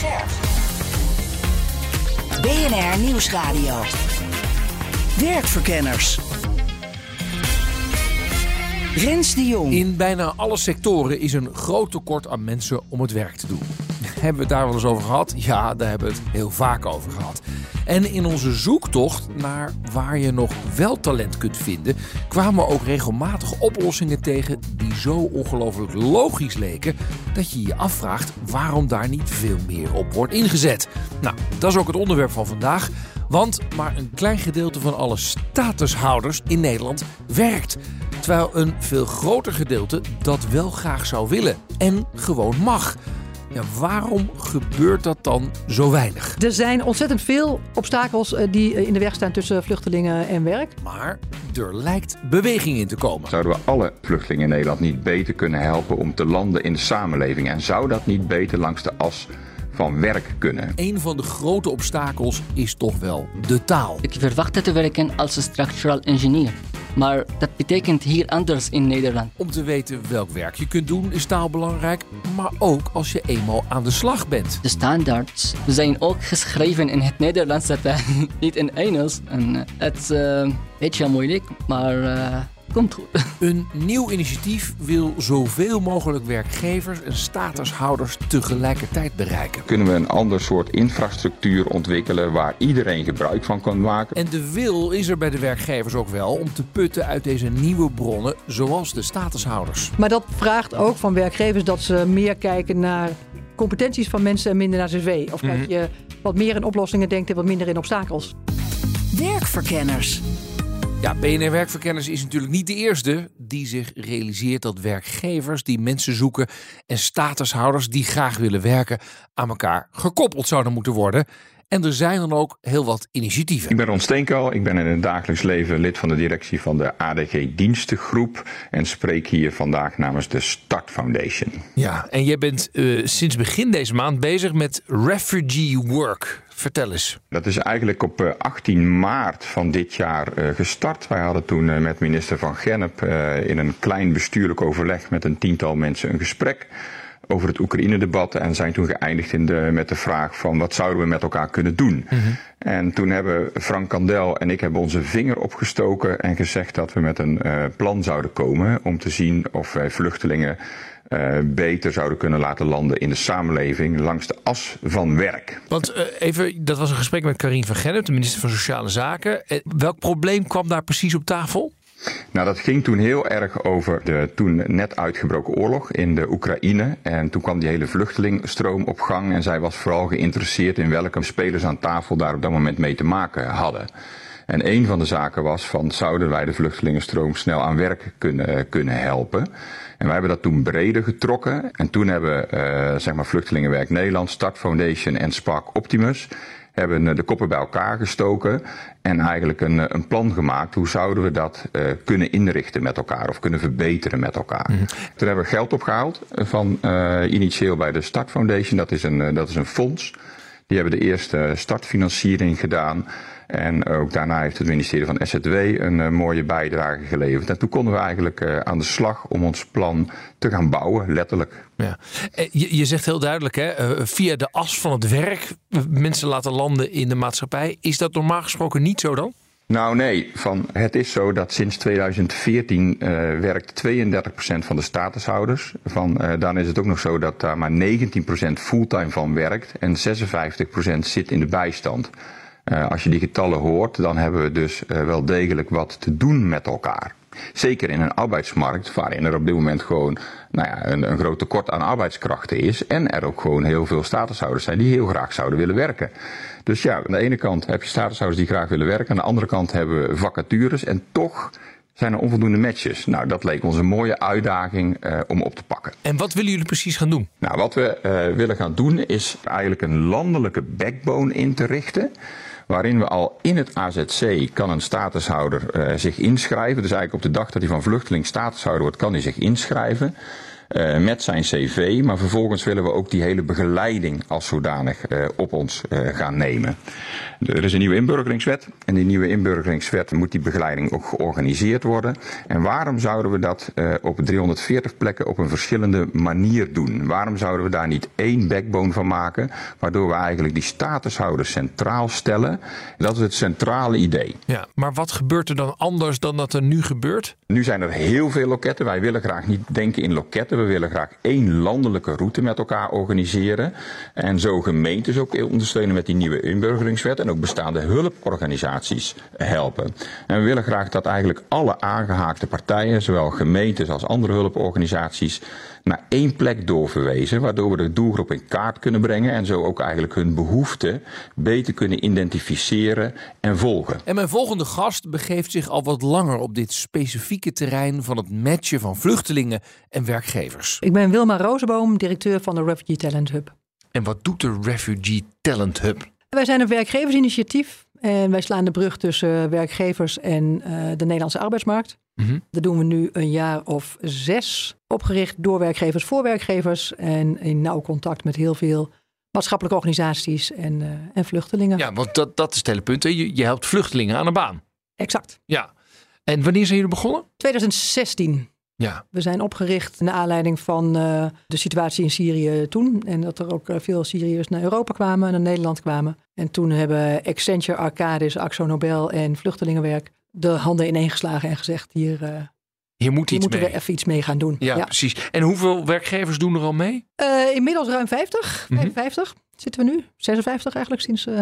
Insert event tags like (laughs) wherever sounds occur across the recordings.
Scherp. BNR Nieuwsradio. Werkverkenners. Rens de Jong. In bijna alle sectoren is een groot tekort aan mensen om het werk te doen. (laughs) Hebben we het daar wel eens over gehad? Ja, daar hebben we het heel vaak over gehad. En in onze zoektocht naar waar je nog wel talent kunt vinden, kwamen we ook regelmatig oplossingen tegen die zo ongelooflijk logisch leken dat je je afvraagt waarom daar niet veel meer op wordt ingezet. Nou, dat is ook het onderwerp van vandaag. Want maar een klein gedeelte van alle statushouders in Nederland werkt. Terwijl een veel groter gedeelte dat wel graag zou willen en gewoon mag. Ja, waarom gebeurt dat dan zo weinig? Er zijn ontzettend veel obstakels eh, die eh, in de weg staan tussen vluchtelingen en werk. Maar er lijkt beweging in te komen. Zouden we alle vluchtelingen in Nederland niet beter kunnen helpen om te landen in de samenleving? En zou dat niet beter langs de as van werk kunnen? Een van de grote obstakels is toch wel de taal. Ik verwachtte te werken als structural engineer. Maar dat betekent hier anders in Nederland. Om te weten welk werk je kunt doen is taal belangrijk, maar ook als je eenmaal aan de slag bent. De standaards zijn ook geschreven in het Nederlands, dat, uh, (laughs) niet in Engels. En uh, het is uh, een beetje moeilijk, maar uh, komt goed. (laughs) Een nieuw initiatief wil zoveel mogelijk werkgevers en statushouders tegelijkertijd bereiken. Kunnen we een ander soort infrastructuur ontwikkelen waar iedereen gebruik van kan maken? En de wil is er bij de werkgevers ook wel om te putten uit deze nieuwe bronnen, zoals de statushouders. Maar dat vraagt ook van werkgevers dat ze meer kijken naar competenties van mensen en minder naar cv. Of dat Mhm. je wat meer in oplossingen denkt en wat minder in obstakels. Werkverkenners. Ja, BNR Werkverkenners is natuurlijk niet de eerste die zich realiseert dat werkgevers die mensen zoeken en statushouders die graag willen werken aan elkaar gekoppeld zouden moeten worden. En er zijn dan ook heel wat initiatieven. Ik ben Ron Steenko, ik ben in het dagelijks leven lid van de directie van de ADG Dienstengroep en spreek hier vandaag namens de Start Foundation. Ja, en jij bent eh, sinds begin deze maand bezig met refugee work. Vertel eens. Dat is eigenlijk op eh, 18 maart van dit jaar eh, gestart. Wij hadden toen eh, met minister Van Gennep eh, in een klein bestuurlijk overleg met een tiental mensen een gesprek over het Oekraïne-debat en zijn toen geëindigd in de, met de vraag van wat zouden we met elkaar kunnen doen. En toen hebben Frank Kandel en ik hebben onze vinger opgestoken en gezegd dat we met een eh, plan zouden komen om te zien of wij vluchtelingen eh, beter zouden kunnen laten landen in de samenleving langs de as van werk. Want eh, even, dat was een gesprek met Karine van Gennep, de minister van Sociale Zaken. Welk probleem kwam daar precies op tafel? Nou, dat ging toen heel erg over de toen net uitgebroken oorlog in de Oekraïne. En toen kwam die hele vluchtelingstroom op gang. En zij was vooral geïnteresseerd in welke spelers aan tafel daar op dat moment mee te maken hadden. En een van de zaken was van zouden wij de vluchtelingenstroom snel aan werk kunnen, kunnen helpen. En wij hebben dat toen breder getrokken. En toen hebben eh zeg maar Vluchtelingenwerk Nederland, Start Foundation en Spark Optimus hebben eh, de koppen bij elkaar gestoken en eigenlijk een, eh, een plan gemaakt. Hoe zouden we dat uh, kunnen inrichten met elkaar of kunnen verbeteren met elkaar. Toen hebben we geld opgehaald van uh, initieel bij de Start Foundation. Dat is een, dat is een fonds. Die hebben de eerste startfinanciering gedaan. En ook daarna heeft het ministerie van SZW een uh, mooie bijdrage geleverd. En toen konden we eigenlijk uh, aan de slag om ons plan te gaan bouwen, letterlijk. Ja. Je, je zegt heel duidelijk, hè, via de as van het werk mensen laten landen in de maatschappij. Is dat normaal gesproken niet zo dan? Nou nee, van, het is zo dat sinds 2014 uh, werkt 32% van de statushouders. Van, uh, dan is het ook nog zo dat daar maar 19% fulltime van werkt en 56% zit in de bijstand. Uh, als je die getallen hoort, dan hebben we dus wel degelijk wat te doen met elkaar. Zeker in een arbeidsmarkt waarin er op dit moment gewoon nou ja, een, een groot tekort aan arbeidskrachten is. En er ook gewoon heel veel statushouders zijn die heel graag zouden willen werken. Dus ja, aan de ene kant heb je statushouders die graag willen werken. Aan de andere kant hebben we vacatures. En toch Zijn er onvoldoende matches? Nou, dat leek ons een mooie uitdaging eh, om op te pakken. En wat willen jullie precies gaan doen? Nou, wat we eh, willen gaan doen is eigenlijk een landelijke backbone in te richten. Waarin we al in het AZC kan een statushouder eh, zich inschrijven. Dus eigenlijk op de dag dat hij van vluchteling statushouder wordt, kan hij zich inschrijven. Eh, met zijn cv, maar vervolgens willen we ook die hele begeleiding als zodanig eh, op ons eh, gaan nemen. Er is een nieuwe inburgeringswet en die nieuwe inburgeringswet moet die begeleiding ook georganiseerd worden. En waarom zouden we dat eh, op 340 plekken op een verschillende manier doen? Waarom zouden we daar niet één backbone van maken, waardoor we eigenlijk die statushouders centraal stellen? Dat is het centrale idee. Ja, maar wat gebeurt er dan anders dan dat er nu gebeurt? Nu zijn er heel veel loketten. Wij willen graag niet denken in loketten. We willen graag één landelijke route met elkaar organiseren. En zo gemeentes ook ondersteunen met die nieuwe inburgeringswet. En ook bestaande hulporganisaties helpen. En we willen graag dat eigenlijk alle aangehaakte partijen, zowel gemeentes als andere hulporganisaties, naar één plek doorverwezen. Waardoor we de doelgroep in kaart kunnen brengen. En zo ook eigenlijk hun behoeften beter kunnen identificeren en volgen. En mijn volgende gast begeeft zich al wat langer op dit specifieke terrein van het matchen van vluchtelingen en werkgevers. Ik ben Wilma Rozenboom, directeur van de Refugee Talent Hub. En wat doet de Refugee Talent Hub? Wij zijn een werkgeversinitiatief en wij slaan de brug tussen werkgevers en eh, de Nederlandse arbeidsmarkt. Mhm. Dat doen we nu een jaar of zes, opgericht door werkgevers voor werkgevers en in nauw contact met heel veel maatschappelijke organisaties en, eh, en vluchtelingen. Ja, want dat, dat is het hele punt. hè. Je, je helpt vluchtelingen aan een baan. Exact. Ja. En wanneer zijn jullie begonnen? 2016. Ja. We zijn opgericht naar aanleiding van eh, de situatie in Syrië toen. En dat er ook eh, veel Syriërs naar Europa kwamen, naar Nederland kwamen. En toen hebben Accenture, Arcadis, Axo Nobel en Vluchtelingenwerk de handen ineengeslagen en gezegd: hier, eh, Hier moet hier iets moeten mee. we even iets mee gaan doen. Ja, precies. En hoeveel werkgevers doen er al mee? Eh, inmiddels ruim 50, Mhm. 55 zitten we nu. 56 eigenlijk sinds eh,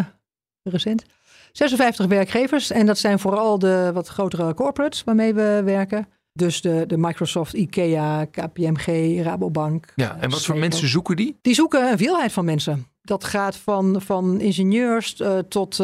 recent. 56 werkgevers en dat zijn vooral de wat grotere corporates waarmee we werken. Dus de, de Microsoft, IKEA, KPMG, Rabobank. Ja. En wat voor mensen zoeken die? Die zoeken een veelheid van mensen. Dat gaat van, van ingenieurs tot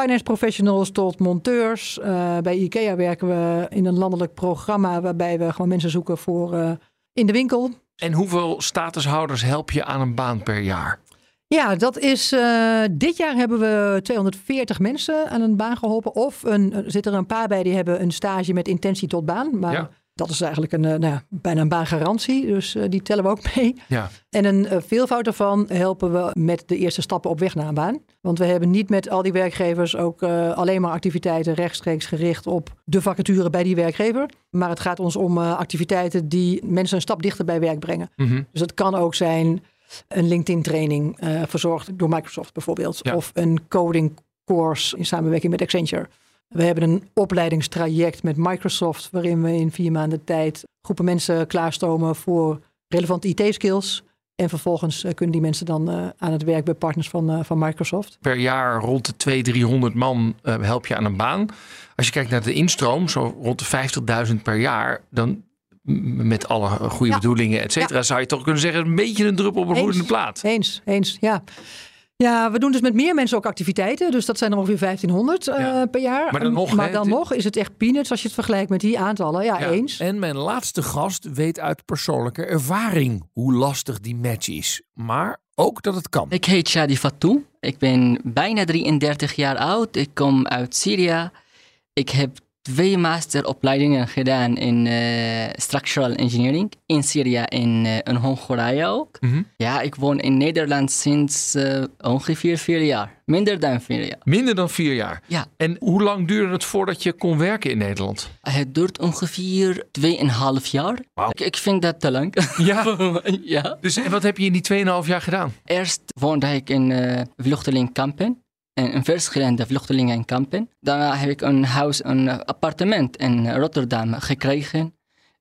finance professionals tot monteurs. Eh, bij IKEA werken we in een landelijk programma waarbij we gewoon mensen zoeken voor eh, in de winkel. En hoeveel statushouders help je aan een baan per jaar? Ja, dat is. eh, dit jaar hebben we 240 mensen aan een baan geholpen. Of een, er zitten er een paar bij die hebben een stage met intentie tot baan. Maar Ja. Dat is eigenlijk een, eh, nou ja, bijna een baangarantie. Dus eh, die tellen we ook mee. Ja. En een eh, veelvoud daarvan helpen we met de eerste stappen op weg naar een baan. Want we hebben niet met al die werkgevers ook alleen maar activiteiten rechtstreeks gericht op de vacature bij die werkgever. Maar het gaat ons om activiteiten die mensen een stap dichter bij werk brengen. Mhm. Dus het kan ook zijn een LinkedIn-training eh, verzorgd door Microsoft bijvoorbeeld. Ja. Of een coding course in samenwerking met Accenture. We hebben een opleidingstraject met Microsoft waarin we in vier maanden tijd groepen mensen klaarstomen voor relevante IT-skills. En vervolgens eh, kunnen die mensen dan eh, aan het werk bij partners van, eh, van Microsoft. Per jaar rond de 200, 300 man help je aan een baan. Als je kijkt naar de instroom, zo rond de 50.000 per jaar, dan met alle goede Ja. bedoelingen, et cetera, zou je toch kunnen zeggen een beetje een druppel op een gloeiende plaat. Eens, eens, ja. Ja, we doen dus met meer mensen ook activiteiten. Dus dat zijn er ongeveer 1500 eh, per jaar. Maar dan nog, maar hè, dan het- nog is het echt peanuts als je het vergelijkt met die aantallen. Ja, Ja. eens. En mijn laatste gast weet uit persoonlijke ervaring hoe lastig die match is. Maar ook dat het kan. Ik heet Shadi Fatou. Ik ben bijna 33 jaar oud. Ik kom uit Syrië. Ik heb twee masteropleidingen gedaan in eh, structural engineering in Syrië en eh, in Hongarije ook. Mhm. Ja, ik woon in Nederland sinds eh, ongeveer vier jaar. Minder dan vier jaar. Minder dan vier jaar. Ja. En hoe lang duurde het voordat je kon werken in Nederland? Het duurt ongeveer 2,5 jaar. Wauw. Ik, ik vind dat te lang. (laughs) Ja. ja. Dus en wat heb je in die 2,5 jaar gedaan? Eerst woonde ik in vluchtelingenkampen. In in verschillende vluchtelingenkampen. Daarna heb ik een huis, een appartement in Rotterdam gekregen.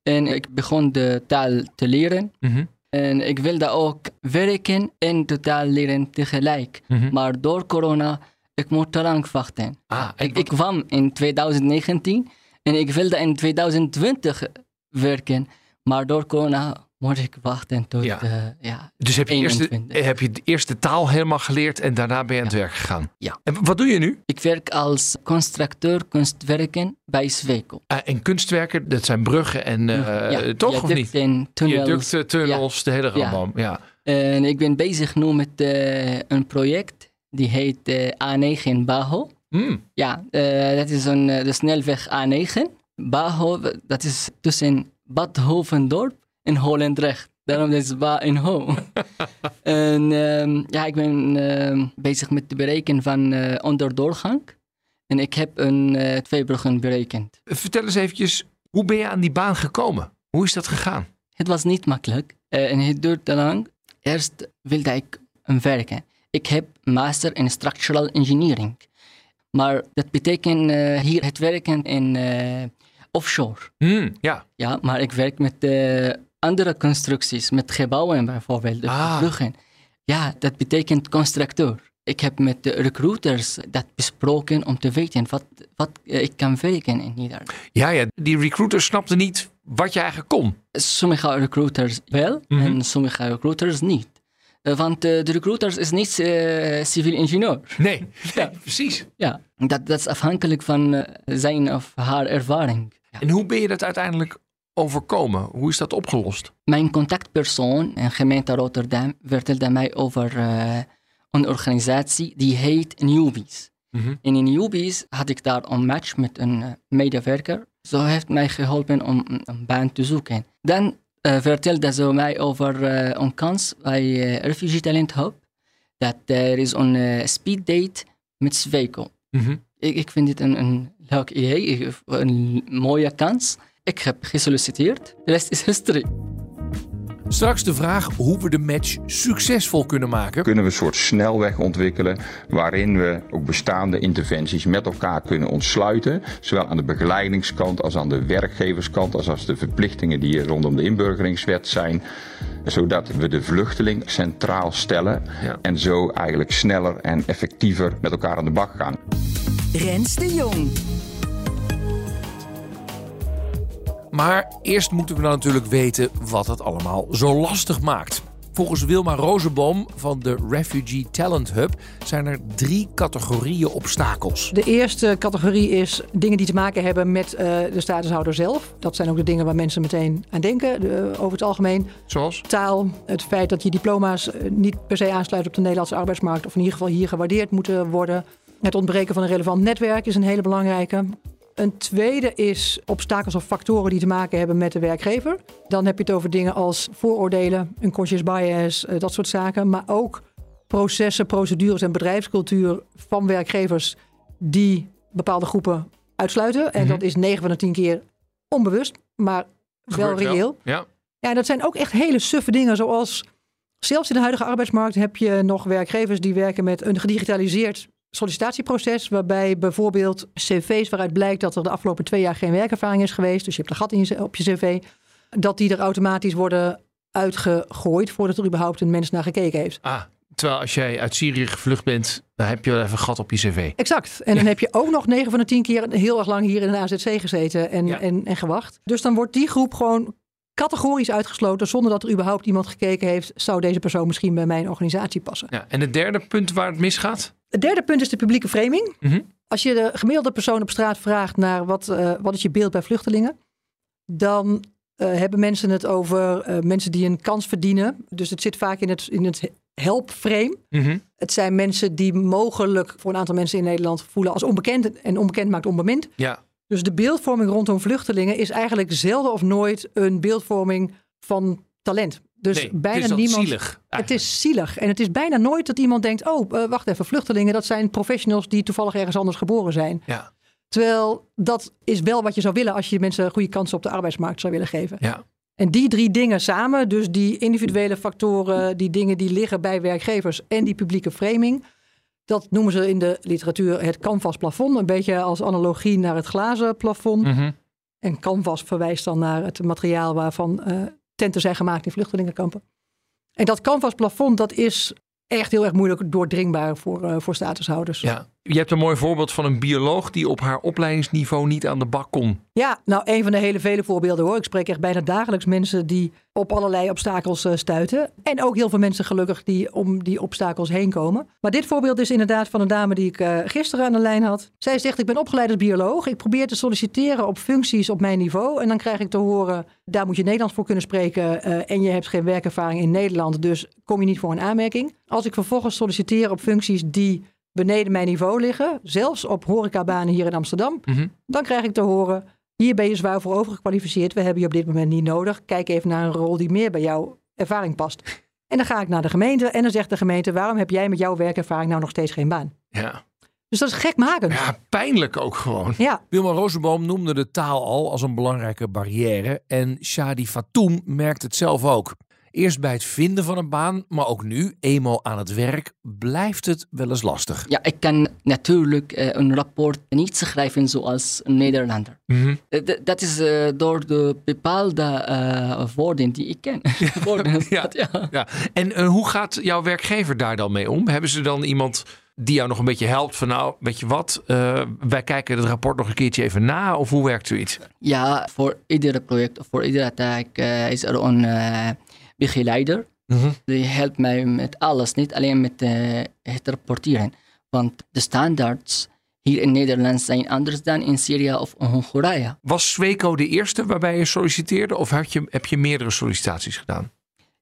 En ik begon de taal te leren. Mhm. En ik wilde ook werken en de taal leren tegelijk. Mhm. Maar door corona, ik moet te lang wachten. Ah, ik kwam in 2019 en ik wilde in 2020 werken. Maar door corona moet ik wachten tot Ja. ja. ja, Dus heb je, eerst de, 21. heb je de eerste taal helemaal geleerd en daarna ben je aan het werk gegaan? Ja. En wat doe je nu? Ik werk als constructeur kunstwerken bij Sweco. Ah, en kunstwerken, dat zijn bruggen en eh, ja, toch of niet? viaducten, tunnels. Viaducten, tunnels, de hele ramboom. Ja. En ik ben bezig nu met eh, een project die heet eh, A9 Baho. Hmm. Ja, eh, dat is een, eh, de snelweg A9. Baho, dat is tussen Bad Hovendorp en Holendrecht. Daarom is het Ba en Ho. en ehm, ja, ik ben ehm, bezig met het berekenen van eh, onderdoorgang. En ik heb een eh, twee bruggen berekend. Vertel eens eventjes, hoe ben je aan die baan gekomen? Hoe is dat gegaan? Het was niet makkelijk eh, en het duurde lang. Eerst wilde ik werken. Ik heb master in structural engineering. Maar dat betekent hier het werken in offshore. Hmm, ja. Ja, maar ik werk met andere constructies, met gebouwen bijvoorbeeld, Ah. bruggen. Ja, dat betekent constructeur. Ik heb met de recruiters dat besproken om te weten wat, wat eh, ik kan werken in Nederland. ja, ja, die recruiter snapte niet wat je eigenlijk kon. Sommige recruiters wel Mhm. en sommige recruiters niet. Eh, Want eh, de recruiters is niet civiel ingenieur. (laughs) Nee, Ja. precies. Ja, dat, dat is afhankelijk van zijn of haar ervaring. Ja. En hoe ben je dat uiteindelijk overkomen? Hoe is dat opgelost? Mijn contactpersoon in gemeente Rotterdam vertelde mij over eh, een organisatie die heet Newbies. Mhm. En in Newbies had ik daar een match met een eh, medewerker. Zo heeft mij geholpen om een, baan te zoeken. Dan eh, vertelde ze mij over een kans bij Refugee Talent Hub. Dat er is een speed date met Sweco. Mhm. Ik, ik vind dit een, een leuk idee, een mooie kans. Ik heb gesolliciteerd. De rest is history. Straks de vraag hoe we de match succesvol kunnen maken. Kunnen we een soort snelweg ontwikkelen waarin we ook bestaande interventies met elkaar kunnen ontsluiten. Zowel aan de begeleidingskant als aan de werkgeverskant, als als de verplichtingen die er rondom de inburgeringswet zijn. Zodat we de vluchteling centraal stellen Ja. en zo eigenlijk sneller en effectiever met elkaar aan de bak gaan. Rens de Jong. Maar eerst moeten we natuurlijk weten wat het allemaal zo lastig maakt. Volgens Wilma Rozenboom van de Refugee Talent Hub zijn er drie categorieën obstakels. De eerste categorie is dingen die te maken hebben met eh, de statushouder zelf. Dat zijn ook de dingen waar mensen meteen aan denken, de- over het algemeen. Zoals? Taal, het feit dat je diploma's eh, niet per se aansluit op de Nederlandse arbeidsmarkt... of in ieder geval hier gewaardeerd moeten worden. Het ontbreken van een relevant netwerk is een hele belangrijke. Een tweede is obstakels of factoren die te maken hebben met de werkgever. Dan heb je het over dingen als vooroordelen, unconscious bias, eh, dat soort zaken. Maar ook processen, procedures en bedrijfscultuur van werkgevers die bepaalde groepen uitsluiten. En Mhm. dat is 9 van de 10 keer onbewust, maar wel reëel. Ja. Ja, en dat zijn ook echt hele suffe dingen, zoals zelfs in de huidige arbeidsmarkt heb je nog werkgevers die werken met een gedigitaliseerd sollicitatieproces, waarbij bijvoorbeeld cv's waaruit blijkt dat er de afgelopen twee jaar geen werkervaring is geweest, dus je hebt een gat in je, op je cv, dat die er automatisch worden uitgegooid voordat er überhaupt een mens naar gekeken heeft. Ah, terwijl als jij uit Syrië gevlucht bent, dan heb je wel even een gat op je cv. Exact. En dan heb je ook nog 9 van de 10 keer heel erg lang hier in een AZC gezeten en, Ja. en, en gewacht. Dus dan wordt die groep gewoon categorisch uitgesloten zonder dat er überhaupt iemand gekeken heeft, zou deze persoon misschien bij mijn organisatie passen. Ja. En het derde punt waar het misgaat? Het derde punt is de publieke framing. Mhm. Als je de gemiddelde persoon op straat vraagt naar wat, eh, wat is je beeld bij vluchtelingen, dan eh, hebben mensen het over eh, mensen die een kans verdienen. Dus het zit vaak in het, in het helpframe. Mhm. Het zijn mensen die mogelijk voor een aantal mensen in Nederland voelen als onbekend en onbekend maakt onbemind. Ja. Dus de beeldvorming rondom vluchtelingen is eigenlijk zelden of nooit een beeldvorming van talent. Dus nee, bijna het is niemand. zielig. Het is zielig. En het is bijna nooit dat iemand denkt: oh, eh, wacht even, vluchtelingen, dat zijn professionals die toevallig ergens anders geboren zijn. Ja. Terwijl dat is wel wat je zou willen als je mensen goede kansen op de arbeidsmarkt zou willen geven. Ja. En die drie dingen samen, dus die individuele factoren, die dingen die liggen bij werkgevers en die publieke framing, dat noemen ze in de literatuur het canvasplafond. Een beetje als analogie naar het glazen plafond. Mhm. En canvas verwijst dan naar het materiaal waarvan eh, tenten zijn gemaakt in vluchtelingenkampen. En dat canvasplafond, dat is echt heel erg moeilijk doordringbaar voor, eh, voor statushouders. Ja. Je hebt een mooi voorbeeld van een bioloog die op haar opleidingsniveau niet aan de bak kon. Ja, nou, een van de hele vele voorbeelden hoor. Ik spreek echt bijna dagelijks mensen die op allerlei obstakels uh, stuiten. En ook heel veel mensen gelukkig die om die obstakels heen komen. Maar dit voorbeeld is inderdaad van een dame die ik uh, gisteren aan de lijn had. Zij zegt, ik ben opgeleid als bioloog. Ik probeer te solliciteren op functies op mijn niveau. En dan krijg ik te horen, daar moet je Nederlands voor kunnen spreken. Uh, en je hebt geen werkervaring in Nederland, dus kom je niet voor een aanmerking. Als ik vervolgens solliciteer op functies die beneden mijn niveau liggen, zelfs op horecabanen hier in Amsterdam, mm -hmm. dan krijg ik te horen, hier ben je zwaar voor overgekwalificeerd, we hebben je op dit moment niet nodig, kijk even naar een rol die meer bij jouw ervaring past. En dan ga ik naar de gemeente en dan zegt de gemeente, waarom heb jij met jouw werkervaring nou nog steeds geen baan? Ja. Dus dat is gekmakend. Ja, pijnlijk ook gewoon. Ja. Wilma Rosenboom noemde de taal al als een belangrijke barrière. En Shadi Fatoum merkt het zelf ook. Eerst bij het vinden van een baan, maar ook nu, eenmaal aan het werk, blijft het wel eens lastig. Ja, ik kan natuurlijk uh, een rapport niet schrijven zoals een Nederlander. Mm -hmm. uh, dat is uh, door de bepaalde woorden die ik ken. (laughs) (laughs) woorden, ja. Ja. ja. En hoe gaat jouw werkgever daar dan mee om? Hebben ze dan iemand die jou nog een beetje helpt van nou, weet je wat, wij kijken het rapport nog een keertje even na of hoe werkt zoiets? Ja, voor ieder project of voor iedere taak is er een begeleider. Mm -hmm. Die helpt mij met alles, niet alleen met uh, het rapporteren. Want de standaards hier in Nederland zijn anders dan in Syrië of in Hongarije. Was Sweco de eerste waarbij je solliciteerde of heb je, heb je meerdere sollicitaties gedaan?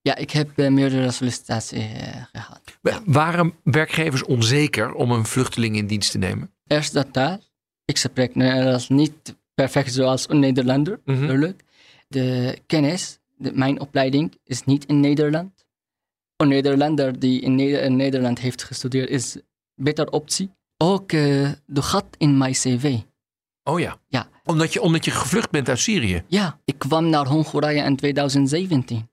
Ja, ik heb uh, meerdere sollicitaties uh, gehad. Ja. Waren werkgevers onzeker om een vluchteling in dienst te nemen? Eerst dat taal. Ik spreek Nederlands niet perfect zoals een Nederlander, Mhm. natuurlijk. De kennis de, mijn opleiding is niet in Nederland. Een Nederlander die in, Neder in Nederland heeft gestudeerd is een beter optie. Ook uh, de gat in mijn cv. Oh ja. Ja. Omdat je, omdat je gevlucht bent uit Syrië? Ja, ik kwam naar Hongarije in 2017.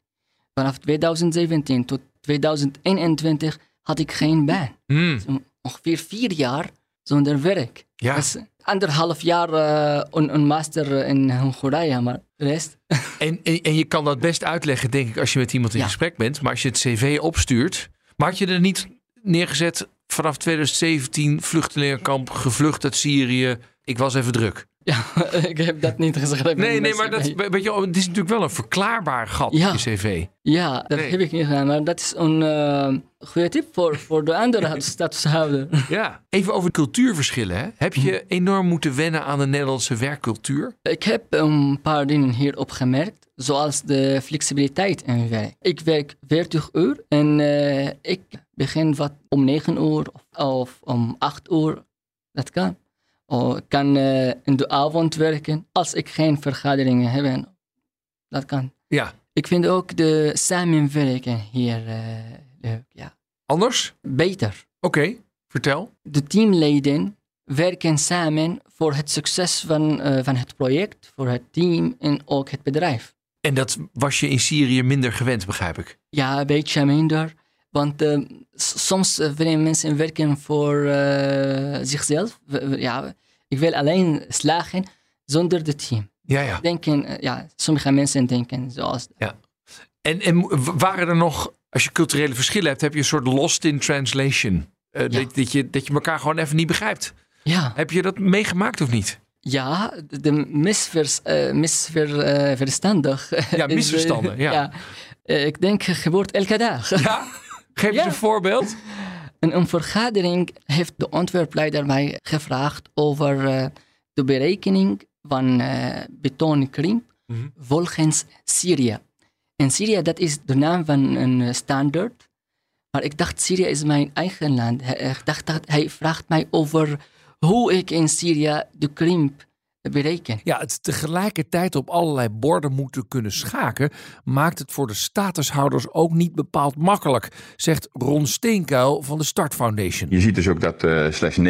Vanaf 2017 tot 2021 had ik geen baan. Hmm. Ongeveer vier jaar zonder werk. Ja. Dus anderhalf jaar uh, een, een, master in Hongarije, maar de rest. (laughs) En, en, en, je kan dat best uitleggen, denk ik, als je met iemand in Ja. gesprek bent. Maar als je het cv opstuurt. Maar had je er niet neergezet vanaf 2017 vluchtelingenkamp, gevlucht uit Syrië. Ik was even druk. Ja, (laughs) ik heb dat niet geschreven. Nee, nee, maar dat, weet je, het is natuurlijk wel een verklaarbaar gat Ja. in je cv. Ja, dat Nee. heb ik niet gedaan, maar dat is een uh, goede tip voor, voor de andere (laughs) statushouder. Ja. Even over cultuurverschillen. Hè? Heb je Hm. enorm moeten wennen aan de Nederlandse werkcultuur? Ik heb een paar dingen hier opgemerkt, zoals de flexibiliteit in werk. Ik werk 40 uur en uh, ik begin wat om 9 uur of, of om 8 uur. Dat kan. Of ik kan uh, in de avond werken als ik geen vergaderingen heb. Dat kan. Ja. Ik vind ook de samenwerken hier uh, leuk. Ja. Anders? Beter. Oké, vertel. De teamleden werken samen voor het succes van, uh, van het project, voor het team en ook het bedrijf. En dat was je in Syrië minder gewend, begrijp ik. Ja, een beetje minder. Want uh, soms willen mensen werken voor uh, zichzelf. Ja, ik wil alleen slagen zonder het team. Ja, ja. Denken, ja, sommige mensen denken zoals. Ja. En, en waren er nog, als je culturele verschillen hebt, heb je een soort lost in translation? Uh, ja. dat, dat, je, dat je elkaar gewoon even niet begrijpt. Ja. Heb je dat meegemaakt of niet? Ja, de misvers, uh, misverstandig. Ja, (laughs) misverstanden, ja. (laughs) ja. Ik denk gebeurt elke dag. Ja? (laughs) Geef eens Ja. een voorbeeld. In een vergadering heeft de ontwerpleider mij gevraagd over uh, de berekening van uh, betonkrimp Mhm. volgens Syrië. En Syrië, dat is de naam van een standaard. Maar ik dacht, Syrië is mijn eigen land. Ik dacht dat hij vraagt mij over hoe ik in Syrië de krimp Ja, het tegelijkertijd op allerlei borden moeten kunnen schaken, maakt het voor de statushouders ook niet bepaald makkelijk, zegt Ron Steenkuil van de Start Foundation. Je ziet dus ook dat uh, slechts 19%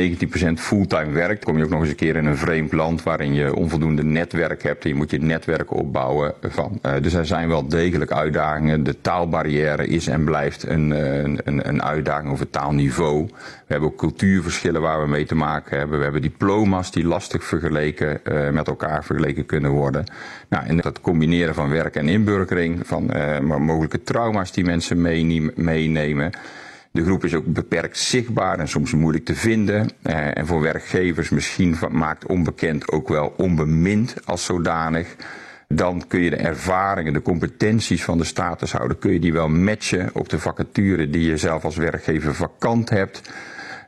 fulltime werkt. Kom je ook nog eens een keer in een vreemd land waarin je onvoldoende netwerk hebt en je moet je netwerk opbouwen van. Uh, dus er zijn wel degelijk uitdagingen. De taalbarrière is en blijft een, uh, een, een uitdaging over taalniveau. We hebben ook cultuurverschillen waar we mee te maken hebben. We hebben diploma's die lastig vergeleken uh, met elkaar vergeleken kunnen worden. Nou, en dat combineren van werk en inburgering, van uh, mogelijke trauma's die mensen meenemen. De groep is ook beperkt zichtbaar en soms moeilijk te vinden. Eh, en voor werkgevers misschien maakt onbekend ook wel onbemind als zodanig. Dan kun je de ervaringen, de competenties van de statushouder, kun je die wel matchen op de vacature die je zelf als werkgever vakant hebt.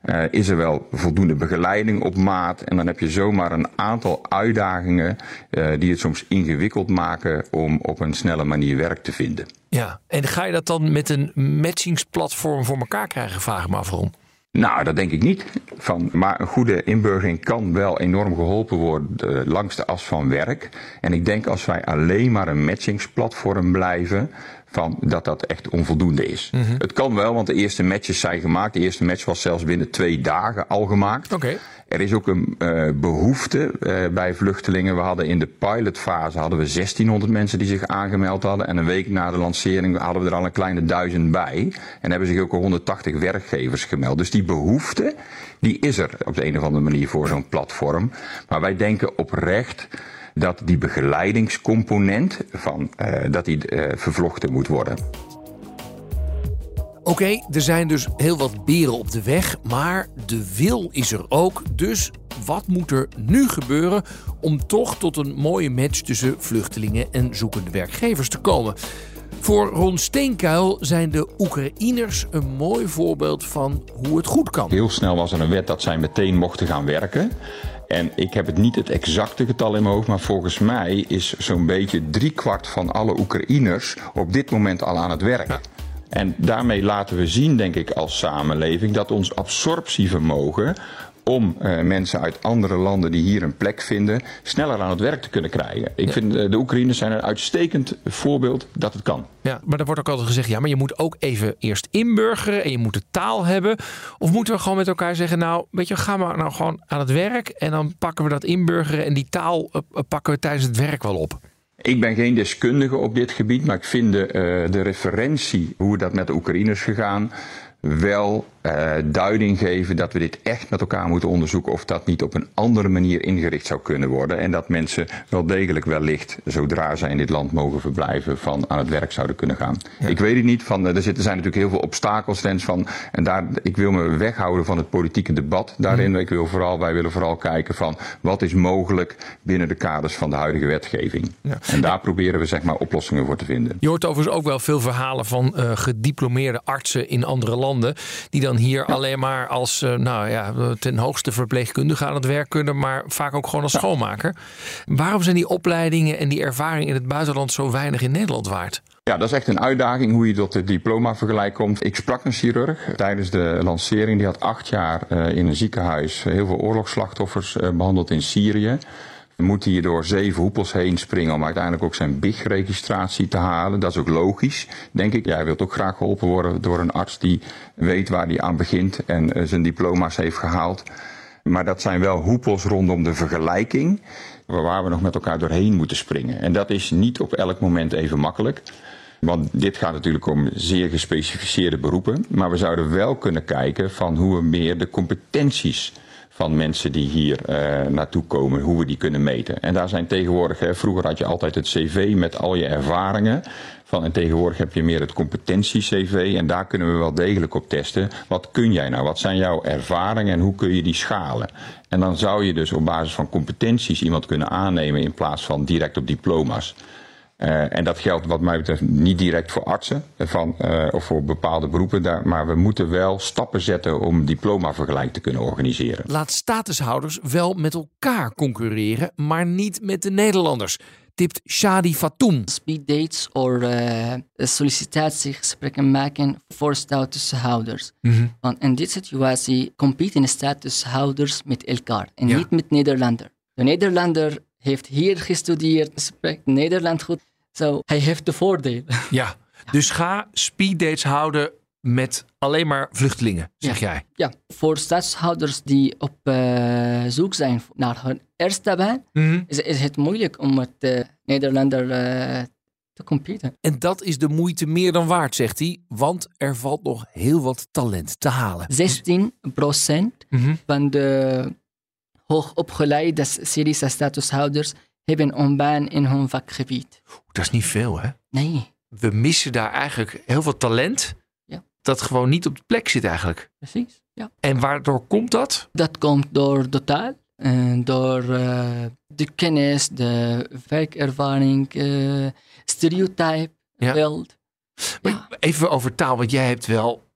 Uh, is er wel voldoende begeleiding op maat? En dan heb je zomaar een aantal uitdagingen uh, die het soms ingewikkeld maken om op een snelle manier werk te vinden. Ja, en ga je dat dan met een matchingsplatform voor elkaar krijgen, vraag ik me af waarom. Nou, dat denk ik niet. Van, maar een goede inburgering kan wel enorm geholpen worden langs de as van werk. En ik denk als wij alleen maar een matchingsplatform blijven, van dat dat echt onvoldoende is. Mm -hmm. Het kan wel, want de eerste matches zijn gemaakt. De eerste match was zelfs binnen twee dagen al gemaakt. Okay. Er is ook een uh, behoefte uh, bij vluchtelingen. We hadden in de pilotfase hadden we 1600 mensen die zich aangemeld hadden. En een week na de lancering hadden we er al een kleine duizend bij. En hebben zich ook al 180 werkgevers gemeld. Dus die behoefte, die is er op de een of andere manier voor zo'n platform. Maar wij denken oprecht dat die begeleidingscomponent van, uh, dat die uh, vervlochten moet worden. Oké, okay, er zijn dus heel wat beren op de weg, maar de wil is er ook. Dus wat moet er nu gebeuren om toch tot een mooie match tussen vluchtelingen en zoekende werkgevers te komen? Voor Ron Steenkuil zijn de Oekraïners een mooi voorbeeld van hoe het goed kan. Heel snel was er een wet dat zij meteen mochten gaan werken. En ik heb het niet het exacte getal in mijn hoofd, maar volgens mij is zo'n beetje driekwart van alle Oekraïners op dit moment al aan het werk. Ja. En daarmee laten we zien, denk ik, als samenleving dat ons absorptievermogen om uh, mensen uit andere landen die hier een plek vinden, sneller aan het werk te kunnen krijgen. Ik ja. vind uh, de Oekraïners zijn een uitstekend voorbeeld dat het kan. Ja, maar er wordt ook altijd gezegd, ja, maar je moet ook even eerst inburgeren en je moet de taal hebben. Of moeten we gewoon met elkaar zeggen, nou, weet je, gaan we nou gewoon aan het werk en dan pakken we dat inburgeren en die taal uh, pakken we tijdens het werk wel op. Ik ben geen deskundige op dit gebied, maar ik vind de, de referentie, hoe dat met de Oekraïners gegaan, wel uh, duiding geven dat we dit echt met elkaar moeten onderzoeken of dat niet op een andere manier ingericht zou kunnen worden. En dat mensen wel degelijk wellicht, zodra zij in dit land mogen verblijven, van aan het werk zouden kunnen gaan. Ja. Ik weet het niet, van, er, zitten, er zijn natuurlijk heel veel obstakels Rens, van. En daar, ik wil me weghouden van het politieke debat daarin. Mm. Ik wil vooral, wij willen vooral kijken van wat is mogelijk binnen de kaders van de huidige wetgeving. Ja. En daar proberen we zeg maar oplossingen voor te vinden. Je hoort overigens ook wel veel verhalen van uh, gediplomeerde artsen in andere landen die dan hier ja. alleen maar als uh, nou ja, ten hoogste verpleegkundige aan het werk kunnen, maar vaak ook gewoon als ja. schoonmaker. Waarom zijn die opleidingen en die ervaring in het buitenland zo weinig in Nederland waard? Ja, dat is echt een uitdaging hoe je tot het diploma-vergelijk komt. Ik sprak een chirurg tijdens de lancering. Die had acht jaar uh, in een ziekenhuis heel veel oorlogsslachtoffers behandeld in Syrië moet hij door zeven hoepels heen springen om uiteindelijk ook zijn BIG-registratie te halen. Dat is ook logisch, denk ik. Jij wilt ook graag geholpen worden door een arts die weet waar hij aan begint en uh, zijn diploma's heeft gehaald. Maar dat zijn wel hoepels rondom de vergelijking, waar we nog met elkaar doorheen moeten springen. En dat is niet op elk moment even makkelijk. Want dit gaat natuurlijk om zeer gespecificeerde beroepen. Maar we zouden wel kunnen kijken van hoe we meer de competenties van mensen die hier uh, naartoe komen, hoe we die kunnen meten. En daar zijn tegenwoordig, hè, vroeger had je altijd het cv met al je ervaringen. Van, en tegenwoordig heb je meer het competentie-cv en daar kunnen we wel degelijk op testen. Wat kun jij nou? Wat zijn jouw ervaringen en hoe kun je die schalen? En dan zou je dus op basis van competenties iemand kunnen aannemen in plaats van direct op diploma's. Uh, en dat geldt wat mij betreft niet direct voor artsen van, uh, of voor bepaalde beroepen. Daar, maar we moeten wel stappen zetten om diplomavergelijk te kunnen organiseren. Laat statushouders wel met elkaar concurreren, maar niet met de Nederlanders. Tipt Shadi Fatoum. Speed dates of uh, sollicitatiegesprekken maken voor statushouders. Mm -hmm. Want in dit situatie competen statushouders met elkaar en ja. niet met Nederlander. De Nederlander heeft hier gestudeerd, spreekt Nederland goed. Zo, hij heeft de voordeel. (laughs) Ja, dus ga speeddates houden met alleen maar vluchtelingen, zeg ja. jij? Ja, voor stadshouders die op uh, zoek zijn naar hun eerste baan, Mhm. mm -hmm. is, is, het moeilijk om met uh, Nederlander uh, te competen. En dat is de moeite meer dan waard, zegt hij, want er valt nog heel wat talent te halen. 16 procent mm -hmm. van de hoogopgeleide Syrische statushouders hebben een baan in hun vakgebied. Dat is niet veel, hè? Nee. We missen daar eigenlijk heel veel talent. Ja. dat gewoon niet op de plek zit eigenlijk. Precies, ja. En waardoor komt dat? Dat komt door de taal, en door uh, de kennis, de werkervaring, uh, stereotype, Ja. beeld. Ja. Even over taal, want jij hebt wel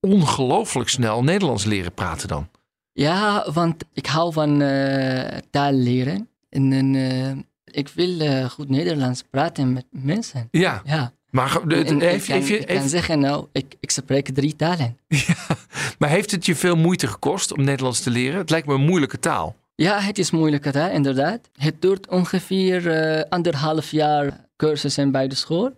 ongelooflijk snel Nederlands leren praten dan. Ja, want ik hou van eh, taal leren. En, en, eh, ik wil eh, goed Nederlands praten met mensen. Ja, Ja. maar, de- En heeft, ik kan, heeft je, ik kan heeft- zeggen, nou, ik, ik spreek drie talen. (laughs) maar heeft het je veel moeite gekost om Nederlands te leren? Het lijkt me een moeilijke taal. Ja, het is moeilijke taal, inderdaad. Het duurt ongeveer eh, anderhalf jaar cursussen bij de school.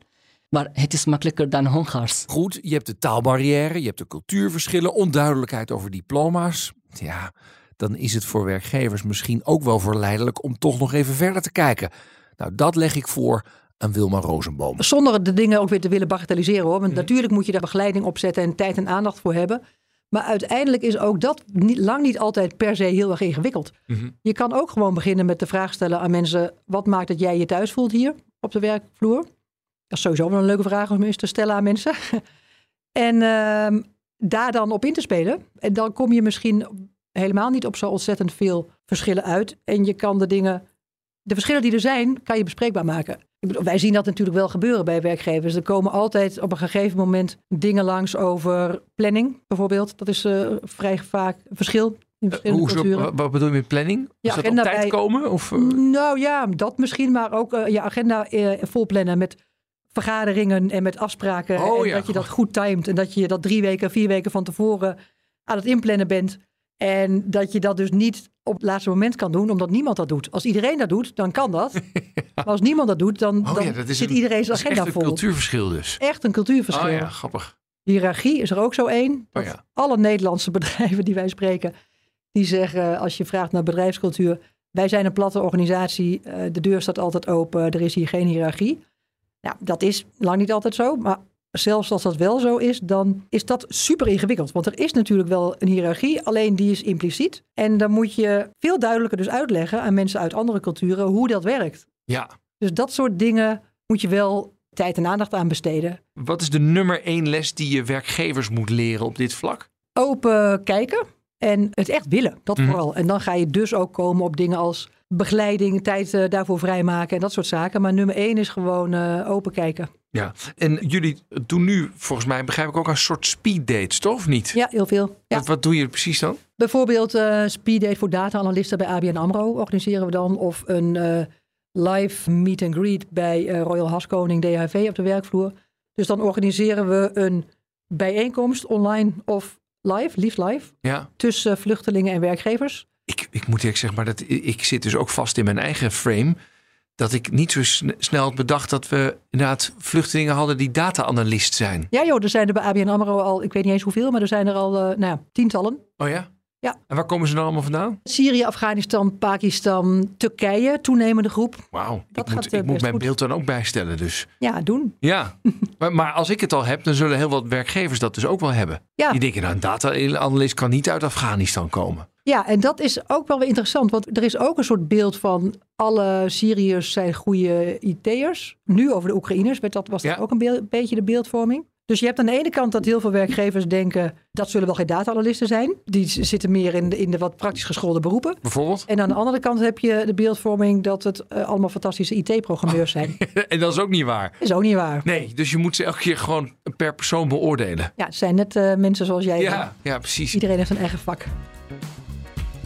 Maar het is makkelijker dan Hongaars. Goed, je hebt de taalbarrière, je hebt de cultuurverschillen, onduidelijkheid over diploma's. Ja, dan is het voor werkgevers misschien ook wel verleidelijk om toch nog even verder te kijken. Nou, dat leg ik voor aan Wilma Rosenboom. Zonder de dingen ook weer te willen bagatelliseren hoor. Want natuurlijk moet je daar begeleiding op zetten en tijd en aandacht voor hebben. Maar uiteindelijk is ook dat niet, lang niet altijd per se heel erg ingewikkeld. Mhm. Je kan ook gewoon beginnen met de vraag stellen aan mensen: wat maakt dat jij je thuis voelt hier op de werkvloer? Dat is sowieso wel een leuke vraag om eens te stellen aan mensen. (laughs) en ehm, daar dan op in te spelen. En dan kom je misschien helemaal niet op zo ontzettend veel verschillen uit. En je kan de dingen, de verschillen die er zijn, kan je bespreekbaar maken. Ik bedoel, wij zien dat natuurlijk wel gebeuren bij werkgevers. Er komen altijd op een gegeven moment dingen langs over planning, bijvoorbeeld. Dat is eh, vrij vaak een verschil in culturen. wat bedoel je met planning? Ja, Is dat op tijd bij- komen? Of, eh, Nou ja, dat misschien, maar ook je agenda volplannen met vergaderingen en met afspraken. Oh en ja, dat je dat goed timed en dat je dat drie weken, vier weken van tevoren aan het inplannen bent. En dat je dat dus niet op het laatste moment kan doen, omdat niemand dat doet. Als iedereen dat doet, dan kan dat. (laughs) Maar als niemand dat doet, dan, oh dan ja, dat is zit een, iedereen zijn dat is agenda echt een vol. cultuurverschil dus. Echt een cultuurverschil. Oh ja, grappig. Hiërarchie is er ook zo één. Oh ja. Alle Nederlandse (laughs) bedrijven die wij spreken, die zeggen als je vraagt naar bedrijfscultuur, wij zijn een platte organisatie, eh, de deur staat altijd open, er is hier geen hiërarchie. Nou, dat is lang niet altijd zo, maar zelfs als dat wel zo is, dan is dat super ingewikkeld. Want er is natuurlijk wel een hiërarchie, alleen die is impliciet. En dan moet je veel duidelijker dus uitleggen aan mensen uit andere culturen hoe dat werkt. Ja. Dus dat soort dingen moet je wel tijd en aandacht aan besteden. Wat is de nummer één les die je werkgevers moet leren op dit vlak? open kijken en het echt willen. Dat Mhm. vooral. En dan ga je dus ook komen op dingen als begeleiding, tijd eh, daarvoor vrijmaken en dat soort zaken. Maar nummer één is gewoon eh, open kijken. Ja. En jullie doen nu, volgens mij, begrijp ik ook een soort speed dates, toch? Of niet? Ja, heel veel. Ja. Wat, wat doe je precies dan? Bijvoorbeeld eh speeddate voor data-analysten bij ABN AMRO organiseren we dan. Of een live meet and greet bij Royal Haskoning DHV op de werkvloer. Dus dan organiseren we een bijeenkomst online of live, liefst live, Ja. tussen vluchtelingen en werkgevers. Ik, ik moet eerlijk zeggen, maar dat, ik zit dus ook vast in mijn eigen frame. Dat ik niet zo sn- snel had bedacht dat we inderdaad vluchtelingen hadden die data-analyst zijn. Ja joh, er zijn er bij ABN AMRO al, ik weet niet eens hoeveel, maar er zijn er al eh, nou, ja, tientallen. Oh ja? Ja. En waar komen ze dan allemaal vandaan? Syrië, Afghanistan, Pakistan, Turkije, toenemende groep. Wauw, Dat ik, moet, eh, ik moet mijn goed. beeld dan ook bijstellen dus. Ja, doen. Ja, (laughs) maar, maar als ik het al heb, dan zullen heel wat werkgevers dat dus ook wel hebben. Ja. Die denken, nou, een data-analyst kan niet uit Afghanistan komen. Ja, en dat is ook wel weer interessant, want er is ook een soort beeld van alle Syriërs zijn goede IT'ers. Nu over de Oekraïners werd dat, was dat Ja. ook een beetje de beeldvorming. Dus je hebt aan de ene kant dat heel veel werkgevers denken, dat zullen wel geen data-analysten zijn. Die zitten meer in de, in de wat praktisch geschoolde beroepen. Bijvoorbeeld. En aan de andere kant heb je de beeldvorming dat het eh, allemaal fantastische IT-programmeurs (laughs) zijn. en dat is ook niet waar. Is ook niet waar. Nee, dus je moet ze elke keer gewoon per persoon beoordelen. Ja, het zijn net eh, mensen zoals jij. Ja, ja precies. Iedereen heeft een eigen vak.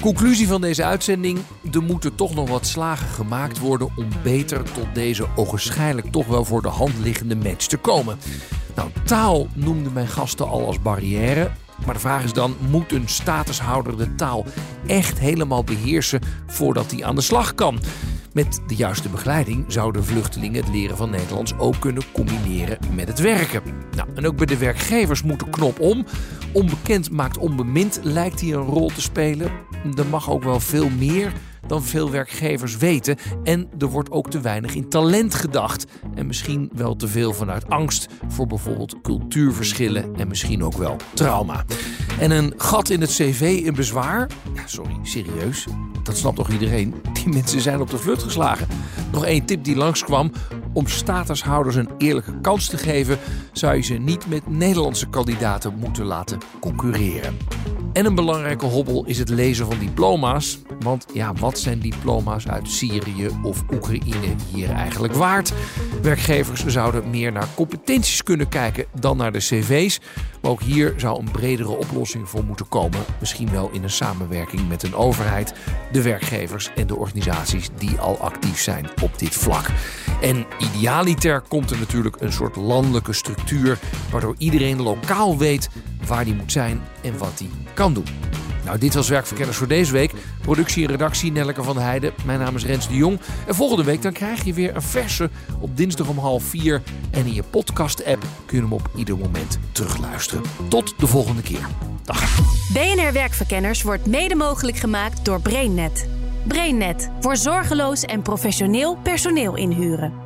Conclusie van deze uitzending: er moeten toch nog wat slagen gemaakt worden om beter tot deze ogenschijnlijk toch wel voor de hand liggende match te komen. Nou, taal noemden mijn gasten al als barrière. Maar de vraag is dan: moet een statushouder de taal echt helemaal beheersen voordat hij aan de slag kan? Met de juiste begeleiding zouden vluchtelingen het leren van Nederlands ook kunnen combineren met het werken. Nou, en ook bij de werkgevers moet de knop om. Onbekend maakt onbemind lijkt hier een rol te spelen. Er mag ook wel veel meer dan veel werkgevers weten. En er wordt ook te weinig in talent gedacht. En misschien wel te veel vanuit angst voor bijvoorbeeld cultuurverschillen en misschien ook wel trauma. En een gat in het cv in bezwaar? Ja, sorry, serieus? Dat snapt toch iedereen? Die mensen zijn op de vlucht geslagen. Nog één tip die langskwam. Om statushouders een eerlijke kans te geven, zou je ze niet met Nederlandse kandidaten moeten laten concurreren. En een belangrijke hobbel is het lezen van diploma's. Want ja, wat zijn diploma's uit Syrië of Oekraïne hier eigenlijk waard? Werkgevers zouden meer naar competenties kunnen kijken dan naar de cv's. Maar ook hier zou een bredere oplossing voor moeten komen. Misschien wel in een samenwerking met een overheid, de werkgevers en de organisaties die al actief zijn op dit vlak. En idealiter komt er natuurlijk een soort landelijke structuur, waardoor iedereen lokaal weet waar die moet zijn en wat die kan doen. Nou, dit was Werkverkenners voor deze week. Productie en redactie Nelleke van Heijden. Mijn naam is Rens de Jong. En volgende week dan krijg je weer een verse op dinsdag om half vier. En in je podcast-app kun je hem op ieder moment terugluisteren. Tot de volgende keer. Dag. BNR Werkverkenners wordt mede mogelijk gemaakt door BrainNet. BrainNet voor zorgeloos en professioneel personeel inhuren.